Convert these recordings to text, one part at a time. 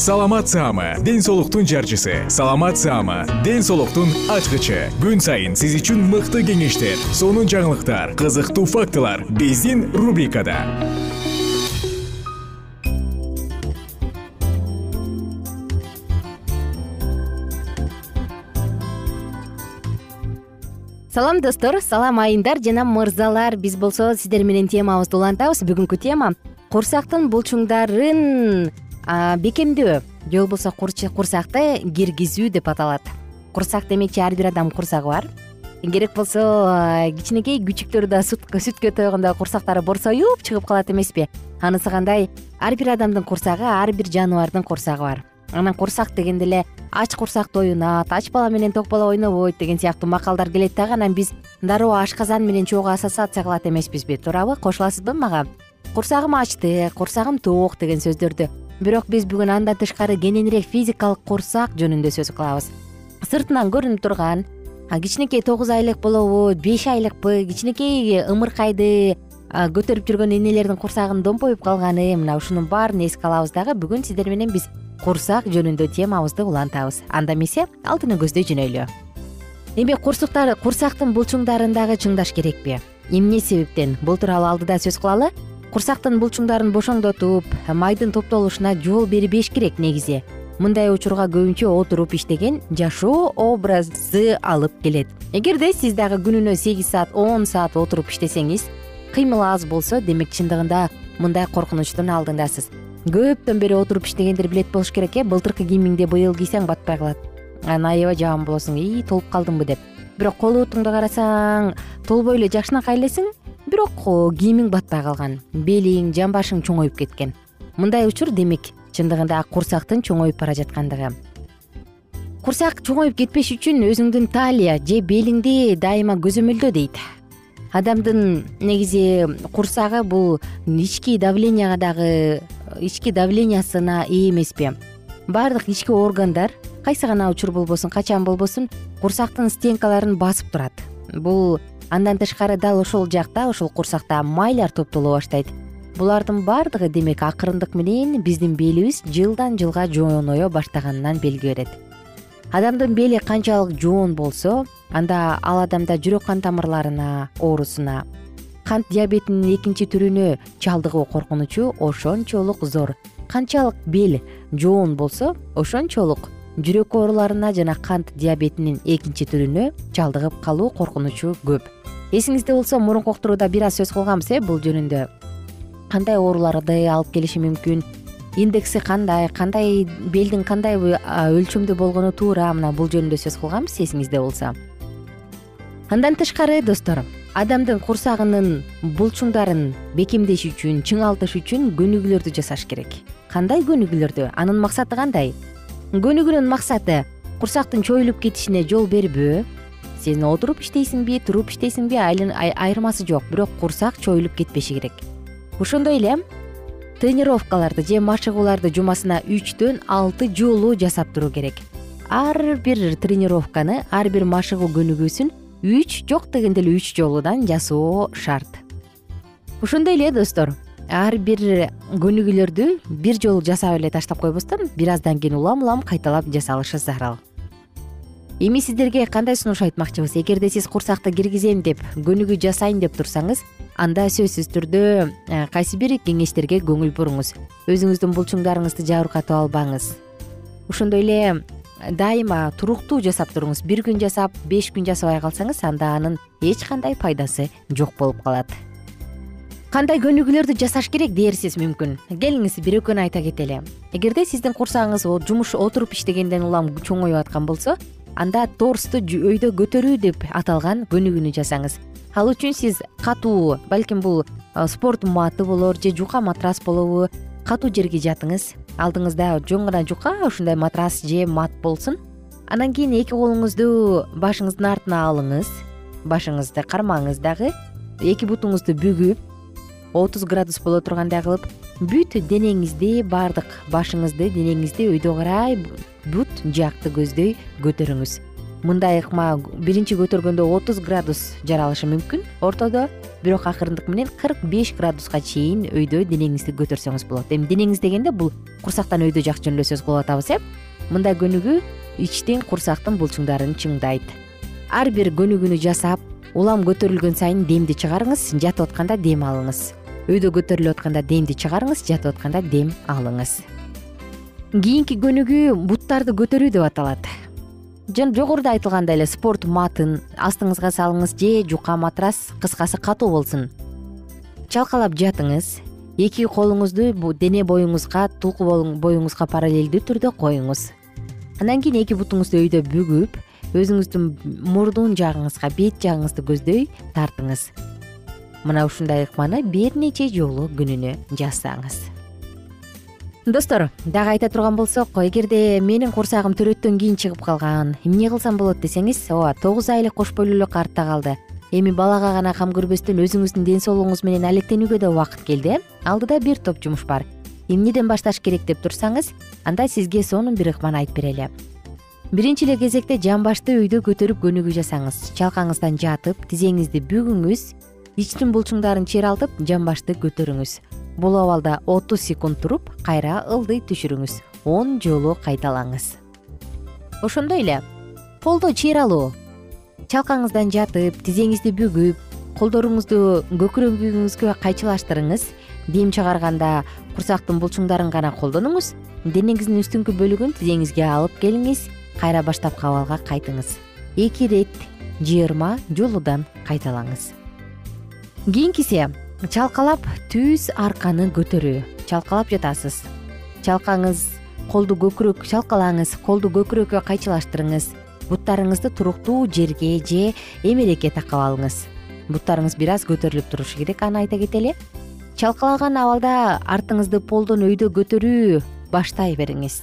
саламат саама ден соолуктун жарчысы. Саламат саама ден соолуктун ачкычы. Күн сайын сиз үчүн мыкты кеңештер сонун жаңылыктар кызыктуу фактылар биздин рубрикада. Салам достор салам айымдар жана мырзалар. Биз болсо сиздер менен темабызды улантабыз. Бүгүнкү тема курсактын булчуңдарын бекемдөө. Же болбосо курсакты киргизүү деп аталат. Курсак демекчи ар бир адамдын курсагы бар. Керек болсо кичинекей күчүктөр да сүткө тойгондо курсактары борсоюп чыгып калат эмеспи. Анысы кандай? Ар бир адамдын курсагы ар бир жаныбардын курсагы бар. Анан курсак дегенде эле ач курсак тоюнат ач бала менен ток бала ойнобойт деген сыяктуу макалдар келет дагы анан биз дароо ашказан менен чогуу ассоциация кылат эмеспизби. Туурабы кошуласызбы мага? Курсагым ачты курсагым ток деген сөздөрдү бирок биз бүгүн андан тышкары кененирээк физикалык курсак жөнүндө сөз кылабыз. Сыртынан көрүнүп турган кичинекей тогуз айлык болобу беш айлыкпы кичинекей ымыркайды көтөрүп жүргөн энелердин курсагынын домпоюп калганы мына ушунун баарын эске алабыз дагы бүгүн сиздер менен биз курсак жөнүндө темабызды улантабыз. Анда эмесе алдыны көздөй жөнөйлү. Эми курсуктар курсактын булчуңдарын дагы чыңдаш керекпи эмне себептен? Бул тууралуу алдыда сөз кылалы курсактын булчуңдарын бошоңдотуп майдын топтолушуна жол бербеш керек негизи. Мындай учурга көбүнчө отуруп иштеген жашоо образы алып келет. Эгерде сиз дагы күнүнө сегиз саат он саат отуруп иштесеңиз кыймыл аз болсо демек чындыгында мындай коркунучтун алдындасыз. Көптөн бери отуруп иштегендер билет болуш керек э? Былтыркы кийимиңди быйыл кийсең батпай калат анан аябай жаман болосуң ии толуп калдымбы деп. Бирок кол бутуңду карасаң толбой эле жакшынакай элесиң бирок кийимиң батпай калган белиң жамбашың чоңоюп кеткен. Мындай учур демек чындыгында курсактын чоңоюп бара жаткандыгы. Курсак чоңоюп кетпеш үчүн өзүңдүн талия же белиңди дайыма көзөмөлдө дейт. Адамдын негизи курсагы бул ички давленияга дагы ички давлениясына ээ эмеспи. Баардык ички органдар кайсы гана учур болбосун качан болбосун курсактын стенкаларын басып турат. Бул андан тышкары дал ошол жакта ошол курсакта майлар топтоло баштайт. Булардын баардыгы демек акырындык менен биздин белибиз жылдан жылга жооноё баштаганынан белги берет. Адамдын бели канчалык жоон болсо анда ал адамда жүрөк кан тамырларына оорусуна кант диабетинин экинчи түрүнө чалдыгуу коркунучу ошончолук зор. Канчалык бел жоон болсо ошончолук жүрөк ооруларына жана кант диабетинин экинчи түрүнө чалдыгып калуу коркунучу көп. Эсиңизде болсо мурунку уктурууда бир аз сөз кылганбыз э бул жөнүндө. Кандай ооруларды алып келиши мүмкүн? Индекси кандай кандай белдин кандай өлчөмдө болгону туура мына бул жөнүндө сөз кылганбыз эсиңизде болсо. Андан тышкары достор адамдын курсагынын булчуңдарын бекемдеш үчүн чыңалтыш үчүн көнүгүүлөрдү жасаш керек. Кандай көнүгүүлөрдү анын максаты кандай көнүгүүнүн максаты курсактын чоюлуп кетишине жол бербөө сен отуруп иштейсиңби туруп иштейсиңби айырмасы жок бирок курсак чоюлуп кетпеши керек. Ошондой эле тренировкаларды же машыгууларды жумасына үчтөн алты жолу жасап туруу керек. Ар бир тренировканы ар бир машыгуу көнүгүүсүн үч жок дегенде эле үч жолудан жасоо шарт. Ошондой эле достор ар бир көнүгүүлөрдү бир жолу жасап эле таштап койбостон бир аздан кийин улам улам кайталап жасалышы зарыл эми сиздерге кандай сунуш айтмакчыбыз? Эгерде сиз курсакты киргизем деп көнүгүү жасайын деп турсаңыз анда сөзсүз түрдө э, кайсы бир кеңештерге көңүл буруңуз? Өзүңүздүн булчуңдарыңызды жабыркатып албаңыз. Ошондой эле дайыма туруктуу жасап туруңуз. Бир күн жасап беш күн жасабай калсаңыз анда анын эч кандай пайдасы жок болуп калат кандай көнүгүүлөрдү жасаш керек дээрсиз мүмкүн. Келиңиз бир экөөнү айта кетели. Эгерде сиздин курсагыңыз жумуш отуруп иштегенден улам чоңоюп аткан болсо анда торсту өйдө көтөрүү деп аталган көнүгүүнү жасаңыз. Ал үчүн сиз катуу балким бул спорт маты болор же жука матрас болобу катуу жерге жатыңыз. Алдыңызда жөн гана жука ушундай матрас же мат болсун. Анан кийин эки колуңузду башыңыздын артына алыңыз. Башыңызды кармаңыз дагы эки бутуңузду бүгүп отуз градус боло тургандай кылып бүт денеңизди баардык башыңызды денеңизди өйдө карай бут жакты көздөй көтөрүңүз мындай ыкма биринчи көтөргөндө отуз градус жаралышы мүмкүн. Ортодо бирок акырындык менен кырк беш градуска чейин өйдө денеңизди көтөрсөңүз болот. Эми денеңиз дегенде бул курсактан өйдө жак жөнүндө сөз кылып атабыз э? Мындай көнүгүү ичтин курсактын булчуңдарын чыңдайт. Ар бир көнүгүүнү жасап улам көтөрүлгөн сайын демди чыгарыңыз жатып атканда дем алыңыз өйдө көтөрүлүп атканда демди чыгарыңыз жатып атканда дем алыңыз. Кийинки көнүгүү буттарды көтөрүү деп аталат. Жогоруда айтылгандай эле спорт матын астыңызга салыңыз же жука матрас кыскасы катуу болсун. Чалкалап жатыңыз эки колуңузду дене боюңузга тулку боюңузга параллелдүү түрдө коюңуз. Андан кийин эки бутуңузду өйдө бүгүп өзүңүздүн мурдун жагыңызга бет жагыңызды көздөй тартыңыз мына ушундай ыкманы бир нече жолу күнүнө жасаңыз достор дагы айта турган болсок эгерде менин курсагым төрөттөн кийин чыгып калган эмне кылсам болот десеңиз ооба тогуз айлык кош бойлуулук артта калды. Эми балага гана кам көрбөстөн өзүңүздүн ден соолугуңуз менен алектенүүгө да убакыт келди э? Алдыда бир топ жумуш бар. Эмнеден башташ керек деп турсаңыз анда сизге сонун бир ыкманы айтып берели. Биринчи эле кезекте жамбашты өйдө көтөрүп көнүгүү жасаңыз чалкаңыздан жатып тизеңизди бүгүңүз ичтин булчуңдарын чыйралтып жамбашты көтөрүңүз. Бул абалда отуз секунд туруп кайра ылдый түшүрүңүз. Он жолу кайталаңыз. Ошондой эле. Колдо чыйралуу чалкаңыздан жатып тизеңизди бүгүп колдоруңузду көкүрөгүңүзгө кайчылаштырыңыз. Дем чыгарганда курсактын булчуңдарын гана колдонуңуз. Денеңиздин үстүңкү бөлүгүн тизеңизге алып келиңиз. Кайра баштапкы абалга кайтыңыз. Эки ирет жыйырма жолудан кайталаңыз кийинкиси чалкалап түз арканы көтөрүү. Чалкалап жатасыз. Чалкаңыз колду көкүрөк чалкалаңыз колду көкүрөккө кайчылаштырыңыз. Буттарыңызды туруктуу жерге же эмелекке такап алыңыз. Буттарыңыз бир аз көтөрүлүп турушу керек аны айта кетели. Чалкалаган абалда артыңызды полдон өйдө көтөрүү баштай бериңиз.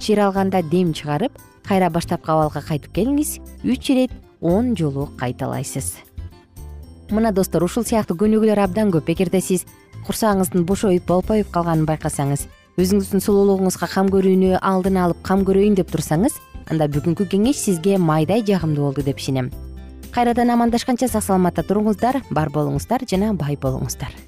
Чыйралганда дем чыгарып кайра баштапкы абалга кайтып келиңиз. Үч ирет он жолу кайталайсыз мына достор ушул сыяктуу көнүгүүлөр абдан көп. Эгерде сиз курсагыңыздын бошоюп болпоюп калганын байкасаңыз өзүңүздүн сулуулугуңузга кам көрүүнү алдын алып кам көрөйүн деп турсаңыз анда бүгүнкү кеңеш сизге майдай жагымдуу болду деп ишенем. Кайрадан амандашканча сак саламатта туруңуздар бар болуңуздар жана бай болуңуздар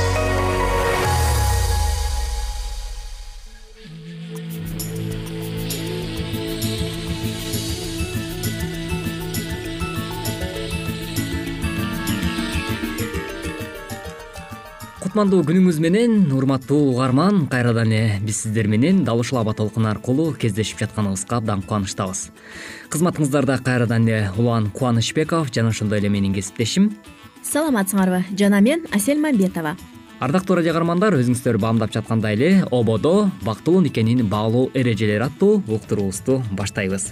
кутмандуу күнүңүз менен урматтуу угарман кайрадан эле биз сиздер менен дал ушул аба толкун аркылуу кездешип жатканыбызга абдан кубанычтабыз. Кызматыңыздарда кайрадан эле улан кубанычбеков жана ошондой эле менин кесиптешим. Саламатсыңарбы жана мен асель мамбетова ардактуу радио каармандар өзүңүздөр баамдап жаткандай эле ободо бактылуу никенин баалоо эрежелери аттуу уктуруубузду баштайбыз.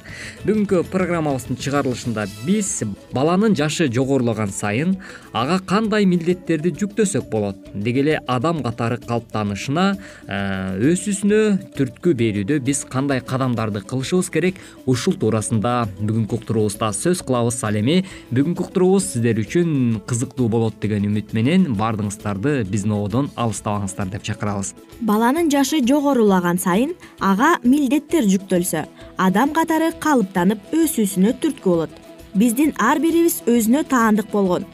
Бүгүнкү программабыздын чыгарылышында биз баланын жашы жогорулаган сайын ага кандай милдеттерди жүктөсөк болот деги эле адам катары калыптанышына э, өсүүсүнө түрткү берүүдө биз кандай кадамдарды кылышыбыз керек ушул туурасында бүгүнкү уктуруубузда сөз кылабыз. Ал эми бүгүнкү уктуруубуз сиздер үчүн кызыктуу болот деген үмүт менен баардыгыңыздарды биздин алыстабаңыздар деп чакырабыз. Баланын жашы жогорулаган сайын ага милдеттер жүктөлсө адам катары калыптанып өсүүсүнө түрткү болот. Биздин ар бирибиз өзүнө таандык болгон.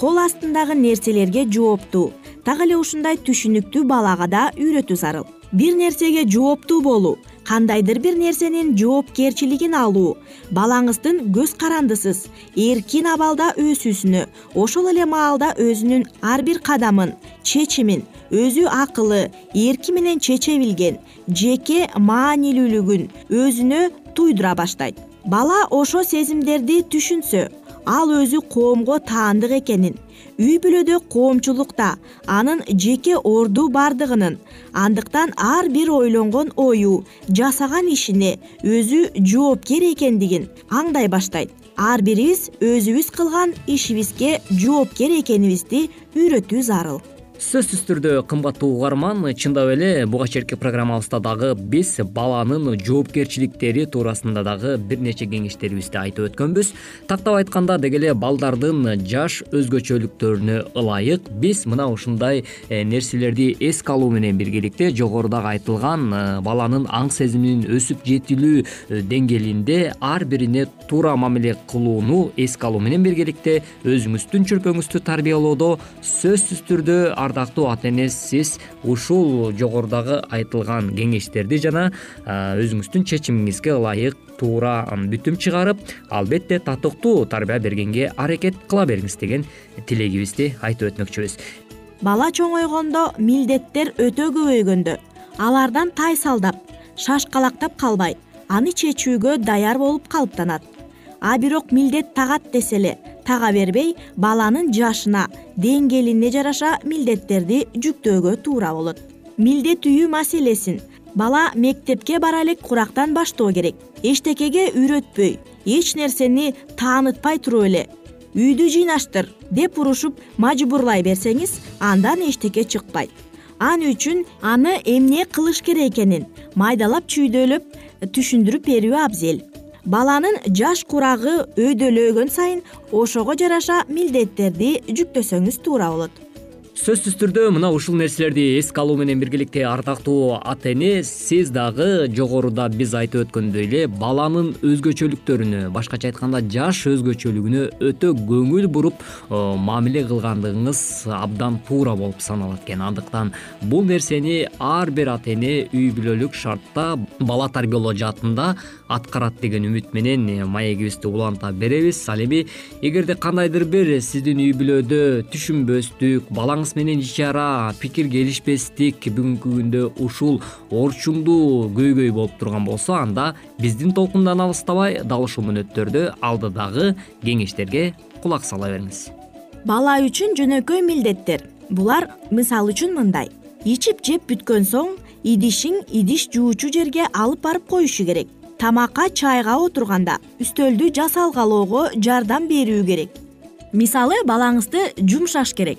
Кол астындагы нерселерге жооптуу так эле ушундай түшүнүктүү балага да үйрөтүү зарыл. Бир нерсеге жооптуу болуу кандайдыр бир нерсенин жоопкерчилигин алуу. Балаңыздын көз карандысыз эркин абалда өсүүсүнө ошол эле маалда өзүнүн ар бир кадамын чечимин өзү акылы эрки менен чече билген жеке маанилүүлүгүн өзүнө туйдура баштайт. Бала ошо сезимдерди түшүнсө ал өзү коомго таандык экенин. Үй бүлөдө коомчулукта анын жеке орду бардыгынын андыктан ар бир ойлонгон ою жасаган ишине өзү жоопкер экендигин аңдай баштайт. Ар бирибиз өзүбүз кылган ишибизге жоопкер экенибизди үйрөтүү зарыл сөзсүз түрдө кымбаттуу угарман чындап эле буга чейинки программабызда дагы биз баланын жоопкерчиликтери туурасында дагы бир нече кеңештерибизди айтып өткөнбүз. Тактап айтканда деги эле балдардын жаш өзгөчөлүктөрүнө ылайык биз мына ушундай э, нерселерди эске алуу менен биргеликте жогорудагы айтылган э, баланын аң сезиминин өсүп жетилүү э, деңгээлинде ар бирине туура мамиле кылууну эске алуу менен биргеликте өзүңүздүн чүрпөңүздү тарбиялоодо сөзсүз түрдө ардактуу ата эне сиз ушул жогорудагы айтылган кеңештерди жана өзүңүздүн чечимиңизге ылайык туура бүтүм чыгарып албетте татыктуу тарбия бергенге аракет кыла бериңиз деген тилегибизди айтып өтмөкчүбүз. Бала чоңойгондо милдеттер өтө көбөйгөндө алардан тайсалдап шашкалактап калбай аны чечүүгө даяр болуп калыптанат. А бирок милдет тагат десе эле тага бербей баланын жашына деңгээлине жараша милдеттерди жүктөөгө туура болот. Милдеттүү маселесин. Бала мектепке бара элек курактан баштоо керек. Эчтекеге үйрөтпөй эч нерсени таанытпай туруп эле үйдү жыйнаштыр деп урушуп мажбурлай берсеңиз андан эчтеке чыкпайт. Ал үчүн аны эмне кылыш керек экенин майдалап чүйдөлөп түшүндүрүп берүү абзел баланын жаш курагы өйдөлөгөн сайын ошого жараша милдеттерди жүктөсөңүз туура болот сөзсүз түрдө мына ушул нерселерди эске алуу менен биргеликте ардактуу ата эне сиз дагы жогоруда биз айтып өткөндөй эле баланын өзгөчөлүктөрүнө башкача айтканда жаш өзгөчөлүгүнө өтө көңүл буруп мамиле кылгандыгыңыз абдан туура болуп саналат экен. Андыктан бул нерсени ар бир ата эне үй бүлөлүк шартта бала тарбиялоо жаатында аткарат деген үмүт менен маегибизди уланта беребиз. Ал эми эгерде кандайдыр бир сиздин үй бүлөдө түшүнбөстүк балаңыз менен ич ара пикир келишпестик бүгүнкү күндө ушул орчундуу көйгөй болуп турган болсо анда биздин толкундан алыстабай дал ушул мүнөттөрдө алдыдагы кеңештерге кулак сала бериңиз. Бала үчүн жөнөкөй милдеттер. Булар мисалы үчүн мындай. Ичип жеп бүткөн соң идишиң идиш жуучу жерге алып барып коюшу керек. Тамакка чайга отурганда үстөлдү жасалгалоого жардам берүү керек. Мисалы балаңызды жумшаш керек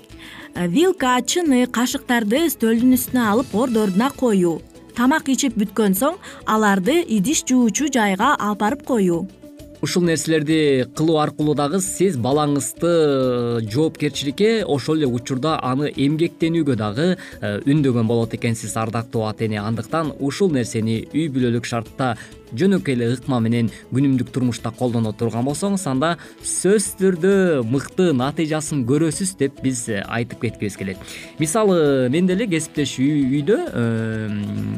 вилка чыны кашыктарды стөлдүн үстүнө алып орду коюу. Тамак ичип бүткөн соң аларды идиш жуучу жайга алып барып коюу. Ушул нерселерди кылуу аркылуу дагы сиз балаңызды жоопкерчиликке ошол эле учурда аны эмгектенүүгө дагы э, үндөгөн болот экенсиз ардактуу ата эне андыктан ушул нерсени үй бүлөлүк шартта жөнөкөй эле ыкма менен күнүмдүк турмушта колдоно турган болсоңуз анда сөзсүз түрдө мыкты натыйжасын көрөсүз деп биз айтып кеткибиз келет. Мисалы мен деле кесиптеш үйдө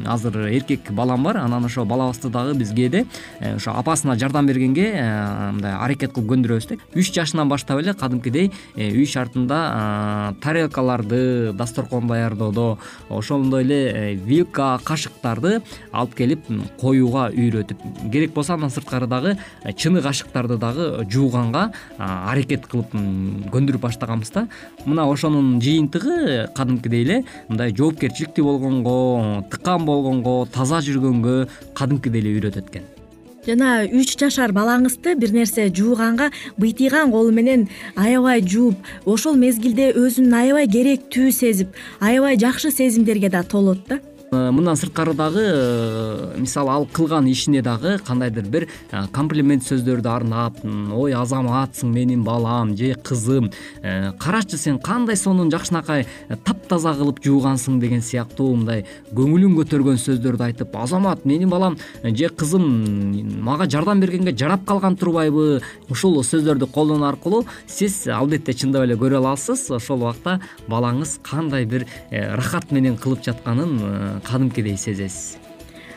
азыр эркек балам бар анан ошо балабызды дагы биз кээде э, ошо апасына жардам бергенге э, мындай аракет кылып көндүрөбүз да үч жашынан баштап эле кадимкидей э, үй шартында тарелкаларды дасторкон даярдоодо ошондой эле вилка кашыктарды алып келип коюуга үйрөт керек болсо андан сырткары дагы э, чыны кашыктарды дагы жууганга аракет кылып көндүрүп баштаганбыз да. Мына ошонун жыйынтыгы кадимкидей эле мындай жоопкерчиликтүү болгонго тыккан болгонго таза жүргөнгө кадимкидей эле үйрөтөт экен жана үч жашар балаңызды бир нерсе жууганга быйтыйган колу менен аябай жууп ошол мезгилде өзүн аябай керектүү сезип аябай жакшы сезимдерге да толот да. Э, мындан сырткары дагы э, мисалы ал кылган ишине дагы кандайдыр бир э, комплимент сөздөрдү арнап ой азаматсың менин балам же кызым карачы сен кандай сонун жакшынакай таптаза кылып жуугансың деген сыяктуу мындай көңүлүн көтөргөн сөздөрдү айтып азамат менин балам же кызым мага жардам бергенге жарап калган турбайбы ушул сөздөрдү колдонуу аркылуу сиз албетте чындап эле көрө аласыз ошол убакта балаңыз кандай бир рахат менен кылып жатканын кадимкидей сезесиз.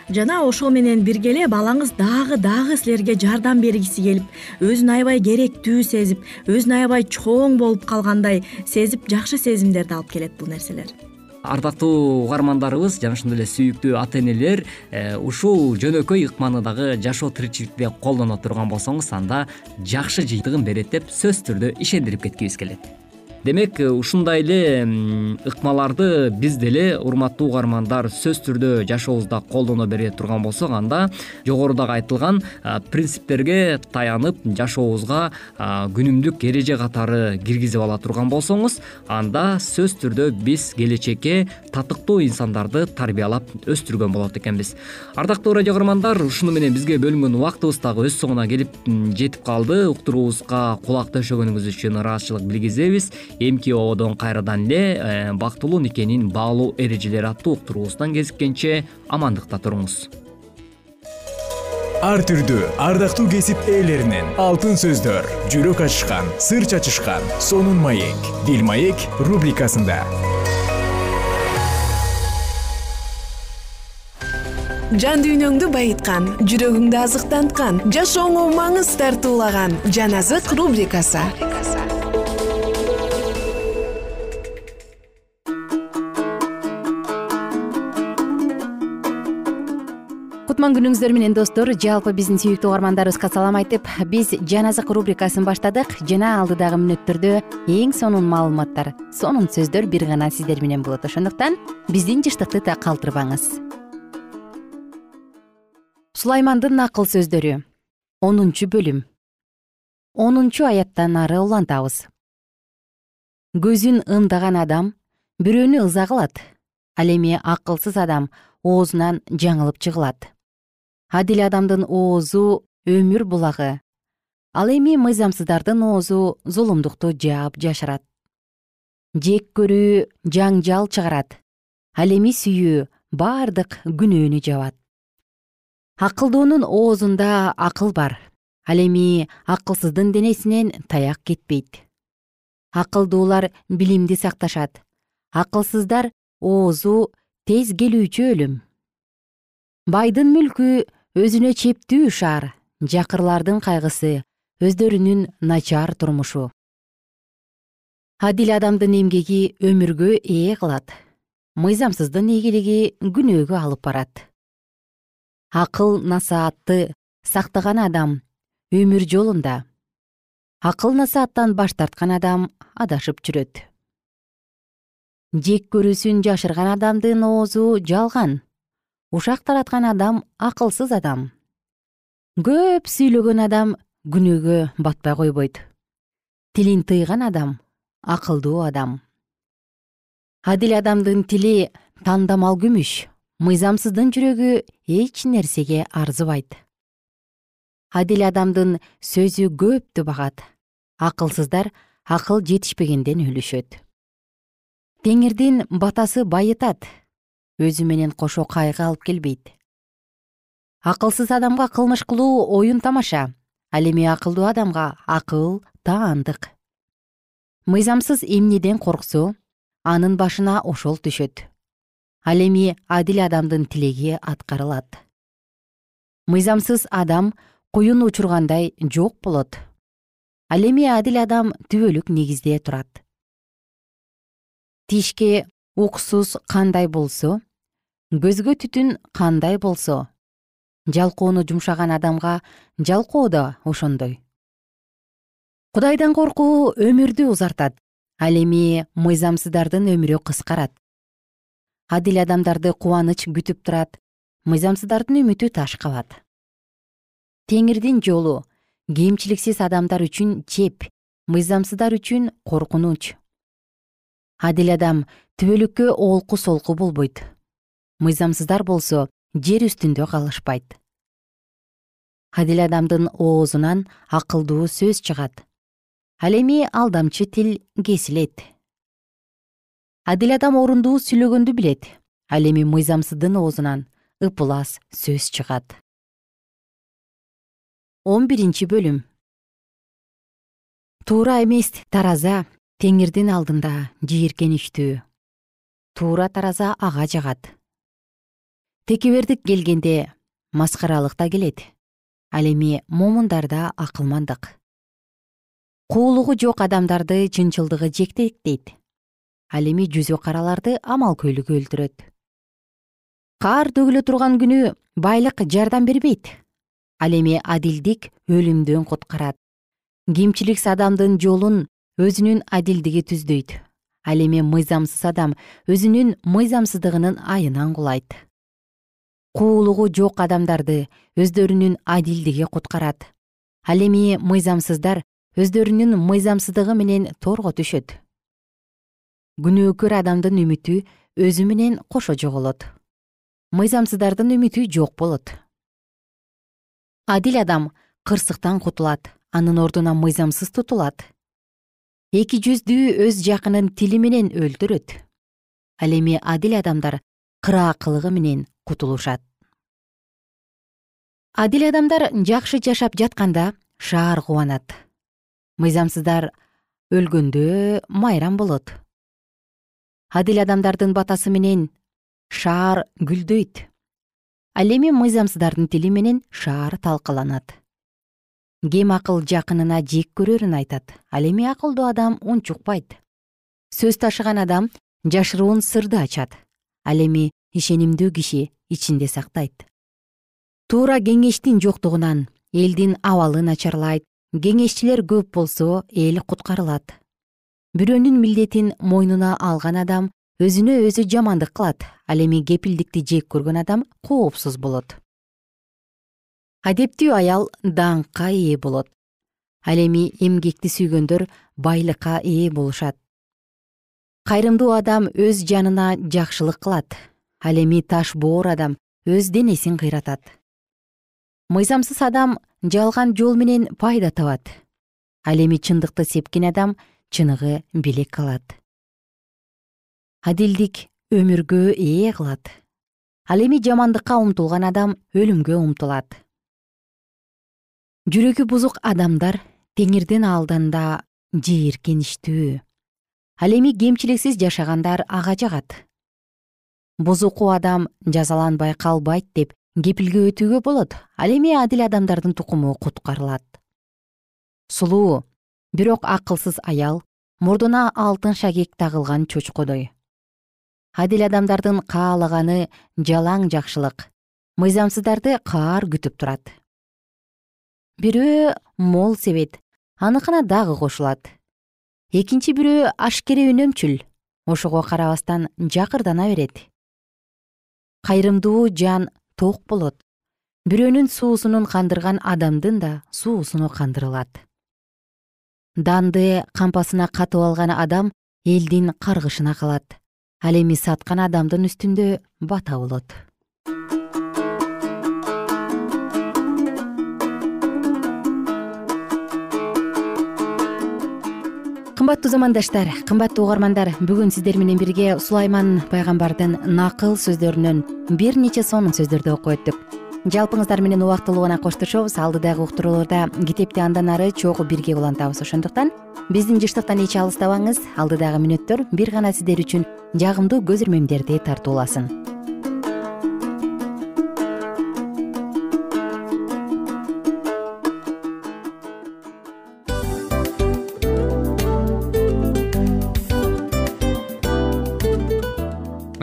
Жана ошол менен бирге эле балаңыз дагы дагы силерге жардам бергиси келип өзүн аябай керектүү сезип өзүн аябай чоң болуп калгандай сезип жакшы сезимдерди алып келет бул нерселер. Ардактуу угармандарыбыз жана ошондой эле сүйүктүү ата энелер э, ушул жөнөкөй ыкманы дагы жашоо тиричиликте колдоно турган болсоңуз анда жакшы жыйынтыгын берет деп сөзсүз түрдө ишендирип кеткибиз келет демек э, ушундай эле ыкмаларды биз деле урматтуу угармандар сөзсүз түрдө жашообузда колдоно бере турган болсок анда жогорудагы айтылган принциптерге таянып жашообузга күнүмдүк эреже катары киргизип ала турган болсоңуз анда сөзсүз түрдө биз келечекке татыктуу инсандарды тарбиялап өстүргөн болот экенбиз. Ардактуу радио угармандар ушуну менен бизге бөлүнгөн убактыбыз дагы өз соңуна келип жетип калды. Уктуруубузга кулак төшөгөнүңүз үчүн ыраазычылык билгизебиз эмки оодон кайрадан эле э, бактылуу никенин баалуу эрежелери аттуу уктуруубуздан кезиккенче амандыкта туруңуз. Ар түрдүү ардактуу кесип ээлеринен алтын сөздөр жүрөк ачышкан сыр чачышкан сонун маек бил маек рубрикасында. Жан дүйнөңдү байыткан жүрөгүңдү азыктанткан жашооңо маңыз тартуулаган жан азык рубрикасы. Кутман күнүңүздөр менен достор. Жалпы биздин сүйүктүү угармандарыбызга салам айтып биз жан азык рубрикасын баштадык. Жана алдыдагы мүнөттөрдө эң сонун маалыматтар сонун сөздөр бир гана сиздер менен болот. Ошондуктан биздин жыштыкты да калтырбаңыз. Сулаймандын акыл сөздөрү. Онунчу бөлүм. Онунчу аяттан ары улантабыз. Көзүн ымдаган адам бирөөнү ыза кылат ал эми акылсыз адам оозунан жаңылып жыгылат адил адамдын оозу өмүр булагы. Ал эми мыйзамсыздардын оозу зулумдукту жаап жашырат. Жек көрүү жаңжал чыгарат. Ал эми сүйүү бардык күнөөнү жабат. Акылдуунун оозунда акыл бар. Ал эми акылсыздын денесинен таяк кетпейт. Акылдуулар билимди сакташат. Акылсыздар оозу тез келүүчү өлүм. Байдын мүлкү өзүнө чептүү шаар жакырлардын кайгысы өздөрүнүн начар турмушу. Адил адамдын эмгеги өмүргө ээ кылат. Мыйзамсыздын ийгилиги күнөөгө алып барат. Акыл насаатты сактаган адам өмүр жолунда. Акыл насааттан баш тарткан адам адашып жүрөт. Жек көрүүсүн жашырган адамдын оозу жалган ушак тараткан адам акылсыз адам. Көп сүйлөгөн адам күнөөгө батпай койбойт. Тилин тыйган адам акылдуу адам. Адил адамдын тили тандамал күмүш мыйзамсыздын жүрөгү эч нерсеге арзыбайт. Адил адамдын сөзү көптү багат. Акылсыздар акыл жетишпегенден өлүшөт. Теңирдин батасы байытат өзү менен кошо кайгы алып келбейт. Акылсыз адамга кылмыш кылуу оюн тамаша ал эми акылдуу адамга акыл таандык. Мыйзамсыз эмнеден корксо анын башына ошол түшөт. Ал эми адил адамдын тилеги аткарылат. Мыйзамсыз адам куюн учургандай жок болот. Ал эми адил адам түбөлүк негизде турат. Тишке уксус кандай болсо көзгө түтүн кандай болсо? Жалкоону жумшаган адамга жалкоо да ошондой. Кудайдан коркуу өмүрдү узартат ал эми мыйзамсыздардын өмүрү кыскарат. Адил адамдарды кубаныч күтүп турат мыйзамсыздардын үмүтү таш кабат теңирдин жолу кемчиликсиз адамдар үчүн чеп мыйзамсыздар үчүн коркунуч. Адил адам түбөлүккө олку солку болбойт мыйзамсыздар болсо жер үстүндө калышпайт. Адил адамдын оозунан акылдуу сөз чыгат. Ал эми алдамчы тил кесилет. Адил адам орундуу сүйлөгөндү билет ал эми мыйзамсыздын оозунан ыплас сөз чыгат. Он биринчи бөлүм. Туура эмес тараза теңирдин алдында жийиркеничтүү. Туура тараза ага жагат текебердик келгенде маскаралык да келет. Ал эми момундарда акылмандык куулугу жок адамдарды чынчылдыгы жетектейт ал эми жүзү караларды амалкөйлүгү өлтүрөт. Каар төгүлө турган күнү байлык жардам бербейт. Ал эми адилдик өлүмдөн куткарат. Кемчиликсиз адамдын жолун өзүнүн адилдиги түздөйт. Ал эми мыйзамсыз адам өзүнүн мыйзамсыздыгынын айынан кулайт куулугу жок адамдарды өздөрүнүн адилдиги куткарат. Ал эми мыйзамсыздар өздөрүнүн мыйзамсыздыгы менен торго түшөт. Күнөөкөр адамдын үмүтү өзү менен кошо жоголот. Мыйзамсыздардын үмүтү жок болот. Адил адам кырсыктан кутулат анын ордуна мыйзамсыз тутулат. Эки жүздүү өз жакынын тили менен өлтүрөт. Ал эми адил адамдар кыраакылыгы менен кутулушат адил адамдар жакшы жашап жатканда шаар кубанат. Мыйзамсыздар өлгөндө майрам болот. Адил адамдардын батасы менен шаар гүлдөйт. Ал эми мыйзамсыздардын тили менен шаар талкаланат. Кем акыл жакынына жек көрөрүн айтат ал эми акылдуу адам унчукпайт. Сөз ташыган адам жашыруун сырды ачат ал эми ишенимдүү киши ичинде сактайт туура кеңештин жоктугунан элдин абалы начарлайт. Кеңешчилер көп болсо эл куткарылат. Бирөөнүн милдетин мойнуна алган адам өзүнө өзү жамандык кылат. Ал эми кепилдикти жек көргөн адам коопсуз болот. Адептүү аял даңкка ээ болот. Ал эми эмгекти сүйгөндөр байлыкка ээ болушат. Кайрымдуу адам өз жанына жакшылык кылат. Ал эми таш боор адам өз денесин кыйратат мыйзамсыз адам жалган жол менен пайда табат. Ал эми чындыкты сепкен адам чыныгы белек алат адилдик өмүргө ээ кылат. Ал эми жамандыкка умтулган адам өлүмгө умтулат. Жүрөгү бузук адамдар теңирдин алдында жийиркеничтүү ал эми кемчиликсиз жашагандар ага жагат. Бузуку адам жазаланбай калбайт деп кепилге өтүүгө болот ал эми адил адамдардын тукуму куткарылат. Сулуу бирок акылсыз аял мурдуна алтын шагек тагылган чочкодой. Адил адамдардын каалаганы жалаң жакшылык мыйзамсыздарды каар күтүп турат. Бирөө мол себет аныкына дагы кошулат. Экинчи бирөө ашкере үнөмчүл ошого карабастан жакырдана берет. Кайрымдуу жан бирөөнүн суусунун кандырган адамдын да суусуну кандырылат. Данды кампасына катып алган адам элдин каргышына калат. Ал эми саткан адамдын үстүндө бата болот кымбаттуу замандаштар кымбаттуу угармандар бүгүн сиздер менен бирге сулайман пайгамбардын накыл сөздөрүнөн бир нече сонун сөздөрдү окуп өттүк. Жалпыңыздар менен убактылуу гана коштошобуз алдыдагы уктурууларда китепти андан ары чогуу бирге улантабыз. Ошондуктан биздин жыштыктан эч алыстабаңыз алдыдагы мүнөттөр бир гана сиздер үчүн жагымдуу көз ирмемдерди тартууласын